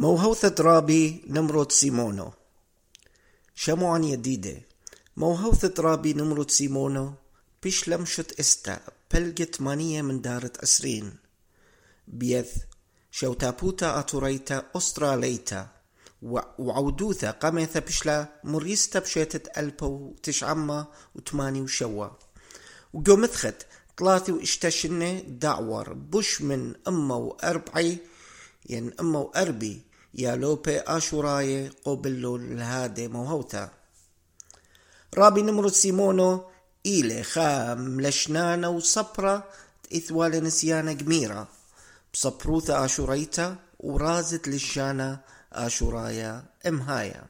موهوثة رابي نمرود سيمونو شموعا يديدة موهوثة رابي نمرود سيمونو بيش لمشت استا بلجت مانية من دارة أسرين بيث شوتابوتا أتوريتا أستراليتا وعودوثا قميثا بشلا مريستا بشيتت ألبو تشعما وتماني وشوا وقومثخت ثلاثي واشتشنة دعور بش من أما وأربعي ين أما وأربي يا لوبي آشوراي قبلو الهادي موهوتا رابي نمرو سيمونو إيلي خام لشنانا وصبرا إثوال نسيانا جميرة بصبروثا آشوريتا ورازت للشانا آشورايا إمهايا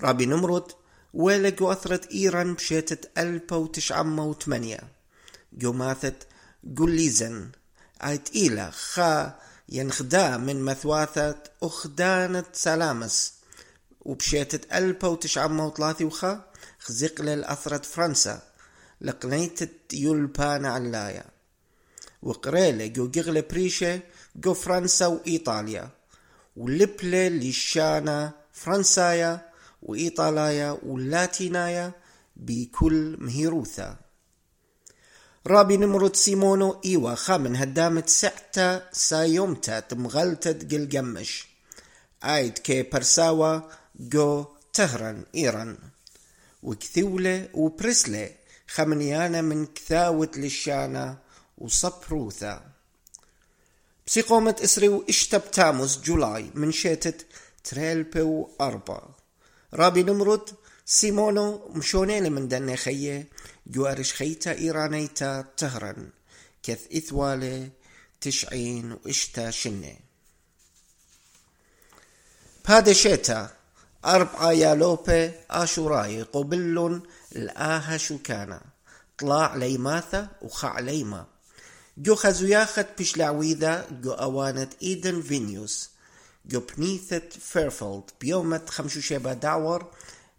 رابي نمرود ولقوا أثرت إيران بشيتة ألبا وتشعمة وثمانية جوماثت جوليزن آيت إيلا خا ينخدا من مثواثة أخدانة سلامس وبشيتة ألبا وتشعمة وثلاثي وخا خزقل الأثرت فرنسا لقنيتة يولبان علايا. وقريلة جو جغل بريشة جو فرنسا وإيطاليا ولبلة لشانا فرنسايا وإيطاليا واللاتينايا بكل مهيروثا. رابي نمرد سيمونو إيوا خامن هدامت سعتا سايومتا تمغلتة جلجمش آيد كي برساوا جو تهران إيران. وكثولة وبرسلة خمنيانا من كثاوة للشانا وصبروثا. بسيقومة إسري وإشتب تاموس جولاي من شيتت تريلبو أربا رابي نمرد سيمونو مشونين من دني خيه جوارش خيتا إيرانيتا تهرن كث إثوالي تشعين وإشتا شنة بهذا شيتا أربعة يالوبي آشوراي قبل الآها شوكانا طلع ليماثا وخع ليما جو خزوياخت بشلعويذا جو أوانت إيدن فينيوس جو بنيثة فيرفولد بيومة خمشو شيبا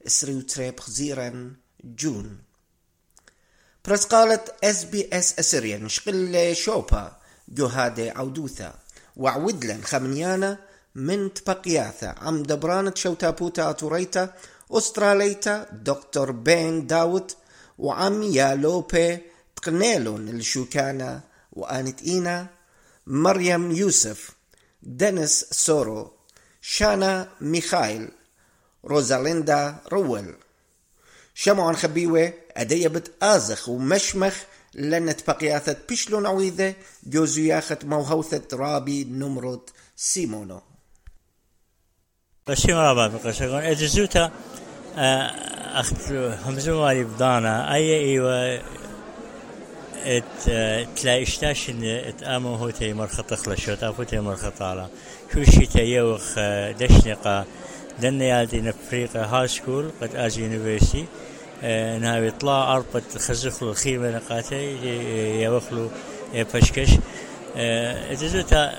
اسريو تريب خزيرا جون. برس قالت اس بي اس اسريان شقل شوبا جو هادي عودوثا وعودلن خمنيانا من تبقياثا عم دبرانة شوتابوتا اتوريتا استراليتا دكتور بين داوت وعم يالوبي تقنيلون الشوكانا وآنت إينا مريم يوسف دينيس سورو شانا ميخايل روزاليندا رويل شمعون خبيوة أدية بتآزخ ومشمخ لنت بقياثة بشلون عويذة جوزو ياخت موهوثة رابي نمرود سيمونو. قسيم رابا بقسيم إجزوتا أخت همزو مالي بدانا أي إيوة ات تلا اشتاش ان ات آمو هو تي مرخط خلشو تافو تي مرخط على شو شي تيوخ دشنقة دنا يالدي نفريقة هاي سكول قد از يونيفرسيتي إنها يطلع أربط خزخلو الخيمة نقاتي يوخلو بشكش. اتزوتا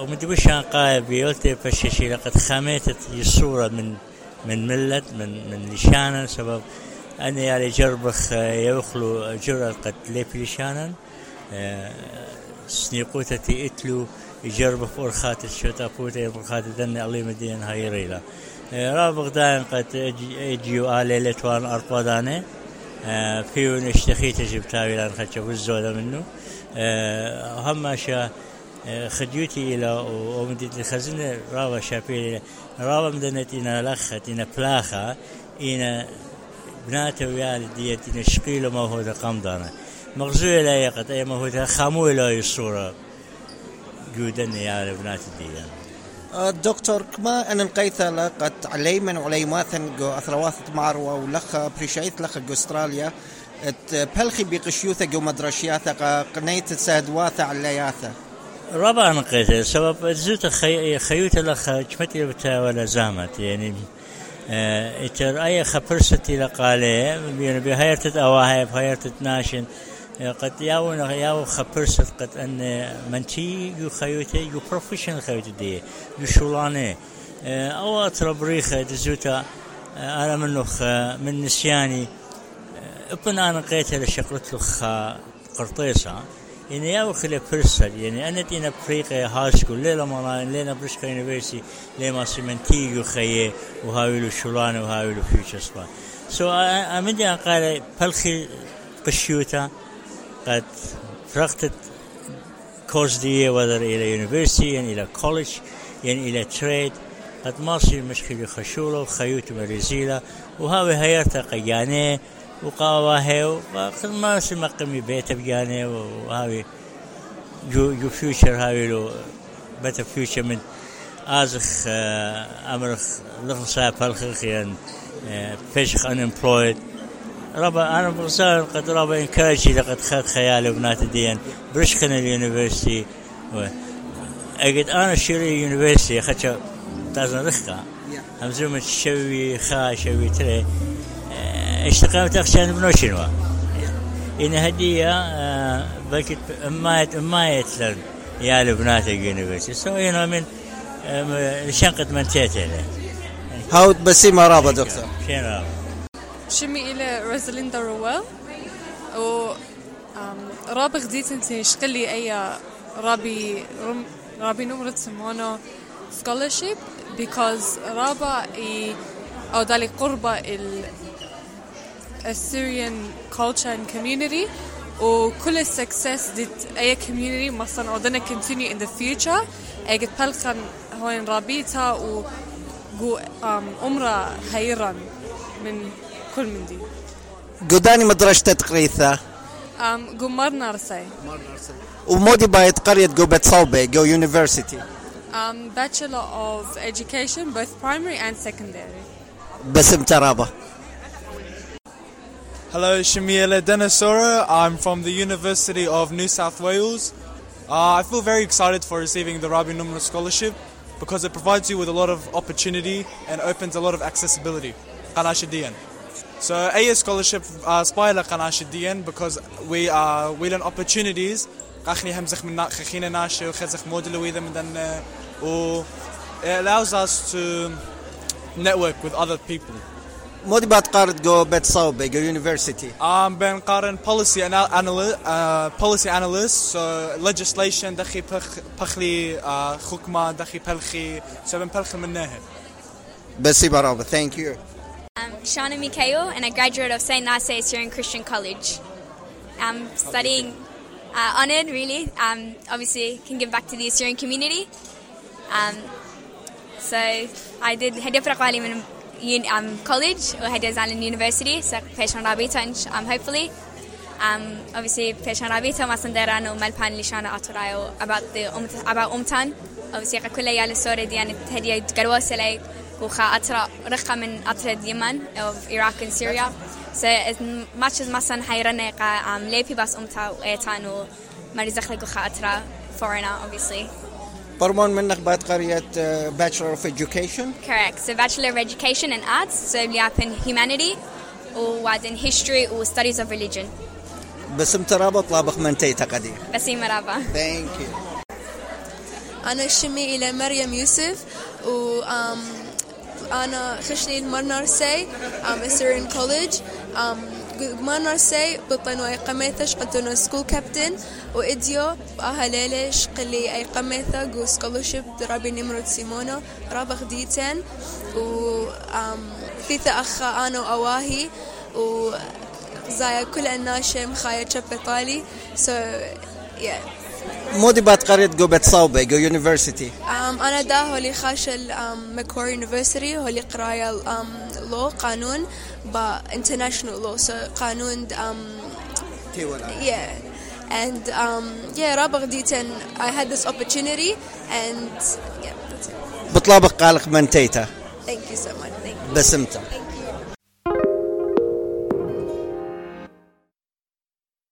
ومدبوشان قايب بيولتي بشكشي لقد خاميتت الصورة من من ملت من من لشانا سبب أنا يعني جربخ يوخلو جرى قد ليبليشانا سنيقوتة إتلو يجرب فورخات الشوتا فوتا فورخات دن الله مدين هاي ريلا. رابق دائم قد اجيو آلي لتوان أرقوداني فيو نشتخيت جبتاوي لأن خدشة الزودة منه هم شا خديوتي إلى ومديت الخزنة رابا شابيلي رابا مدنت إنا لخت إنا بلاخة إنا بناته ويا ديت إنا شقيلة ما هو قمضانا مغزوية لا يقت أي ما هو خاموي لا الصورة جودن يا بنات الديان. دكتور كما أن نقيثة لقد عليمن جو أثرواثة معروة ولخ بريشايت لخ جو أستراليا بلخي بقشيوثة جو مدرشياثة قنيت سادواثة علياثة. ربع نقيت سبب زوت خي... خيوت لخ جمتي بتا ولا زامت يعني أه إتر أي خبرستي لقالي يعني بهايرت اواهي بهايرت ناشن قد ياو ياو خبرست قد ان منتي يو خيوتي يو بروفيشنال خيوتي دي يو شولاني أو اتربريخه دزوتا أنا منه من نسياني ابن أنا قيت لشقلت له قرطيسه يعني يا خلي فرصة يعني أنا تينا بريقة هاي سكول ليلة مران لينا برشقة يونيفرسيتي ليما سيمنتيجو خيه وهاويلو شولان وهاويلو فيوتشر سو أمدي أن قال بلخي قشيوتا قد فرقت كورس دي وذر إلى يونيفرسيتي يعني إلى كولج يعني إلى تريد قد ماشي مشكلة خشولة وخيوت مريزيلة وهاوي هيرتا قياني وقاواهي وقد ما سمقمي بيت بياني وهاوي جو جو فيوتشر هاوي لو بيتا فيوتشر من آزخ أمرخ لغن صاحب هالخخ يعني فيشخ unemployed. ربا أنا بغزار قد ربا انكارجي لقد خد خيالي بنات الدين برشخن اليونيفرسيتي. أجد أنا شيري يونيفرسيتي خدش تازن رخا همزوم شوي خا شوي تري. اشتقامت اخشان بنوشنوا إن هدية بكت أمايت أمايت لن يا لبنات اليونيفرسيتي. سو يو من شنقة من تيتي هاود بسيمة رابا دكتور. شين رابا شمي إلى روزاليندا رويل. و رابع غديت انت شقلي أي رابي رابي نمرة سمونو scholarship because رابا إي أو دالي قربة ال Assyrian culture and community. وكل السكسس ديت أي community مثلا ودنا continue in the future. اي بلخن هون رابيتا و جو أمرا هيران من كل من دي قداني مدرسة تقريثة أم جو مرنارسي ومودي بايت قرية جو بتصوبة جو يونيفرسيتي um, Bachelor of Education both primary and secondary باسم ترابة Hello, Shamiela Denisora. I'm from the University of New South Wales. Uh, I feel very excited for receiving the Rabi Numra Scholarship because it provides you with a lot of opportunity and opens a lot of accessibility. Qanashidian. So A scholarship uh, spire Qanashidian because we are we learn opportunities. قاخني همزخ من خخينا ناشي وخزخ موديل وإذا من دن و it allows us to network with other people. مودي بات قارد جو بتصوبة جو يونيفرسيتي Um, بين قارن policy anal- analy- uh, policy analyst so legislation دخي بخ بخلي uh, حكمة دخي بلخي so بين بلخي منها بسيمة رابا thank you Shana Mikhail, and a graduate of St. Narcissus here in Christian College. I'm studying, uh, honoured really, um, obviously can give back to the Assyrian community. Um, so I did Hedefra Qaliman um, College or Hades Island University, so Peshan Rabita, um, hopefully. Um, obviously, Peshan Rabita, Masandaran, or Malpan Lishana Aturayo about the about Umtan. Obviously, Kakule Yala Sore, Diana Tedia Garwasele. وخا أترى رقة من أترى اليمن of Iraq and Syria. So as much as مثلا حيرنا قا um, ليبي بس أمتا وإيتان ومريزخ لك وخا أترى foreigner obviously. برمون منك بات قرية uh, Bachelor of Education Correct. So Bachelor of Education and Arts. So in Humanity وبعدين History و Studies of Religion. باسم ترابة طلابق منتي تقدير بسيمة رابا. thank you أنا شمي إلى مريم يوسف و um, أنا خشني المرنارسي um, Assyrian College. um, مرنارسي بطن وأي قميثة قدونا سكول كابتن وإديو بأهليلة شقلي أي قميثة جو سكولوشيب درابي نمرود سيمونو رابغ ديتن. و um, ثيثة أخ أنا وأواهي و زايا كل الناشة مخايا شبطالي so yeah. مودي بات قرية جو بتصوبة جو يونيفرسيتي أنا دا هولي خاشة um, ماكور يونيفرسيتي هولي قراية لو قانون با international law so قانون um, yeah. And um, yeah رابغ ديتن I had this opportunity and yeah that's it. بطلابق قالق منتيتا thank you so much. Thank you. بسمته.